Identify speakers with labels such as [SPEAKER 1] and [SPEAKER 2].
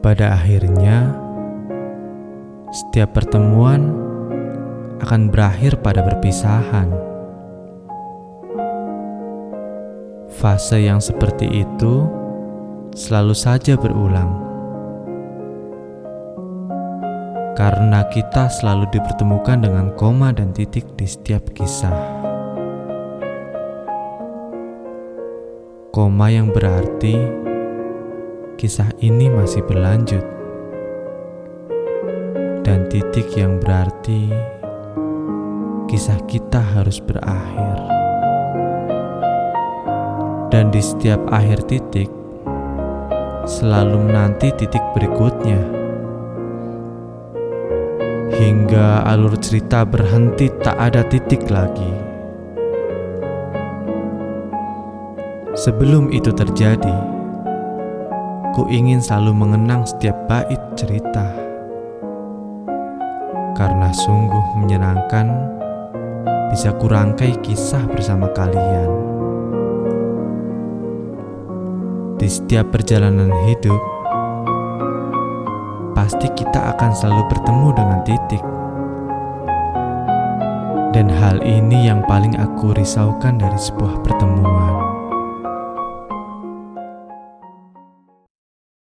[SPEAKER 1] Pada akhirnya, setiap pertemuan akan berakhir pada perpisahan. Fase yang seperti itu selalu saja berulang, karena kita selalu dipertemukan dengan koma dan titik di setiap kisah. Koma yang berarti kisah ini masih berlanjut, dan titik yang berarti kisah kita harus berakhir. Dan di setiap akhir titik, selalu menanti titik berikutnya, hingga alur cerita berhenti, tak ada titik lagi. Sebelum itu terjadi, Ku ingin selalu mengenang setiap bait cerita. Karena sungguh menyenangkan Bisa kurangkai kisah bersama kalian. Di setiap perjalanan hidup Pasti kita akan selalu bertemu dengan titik. Dan hal ini yang paling aku risaukan dari sebuah pertemuan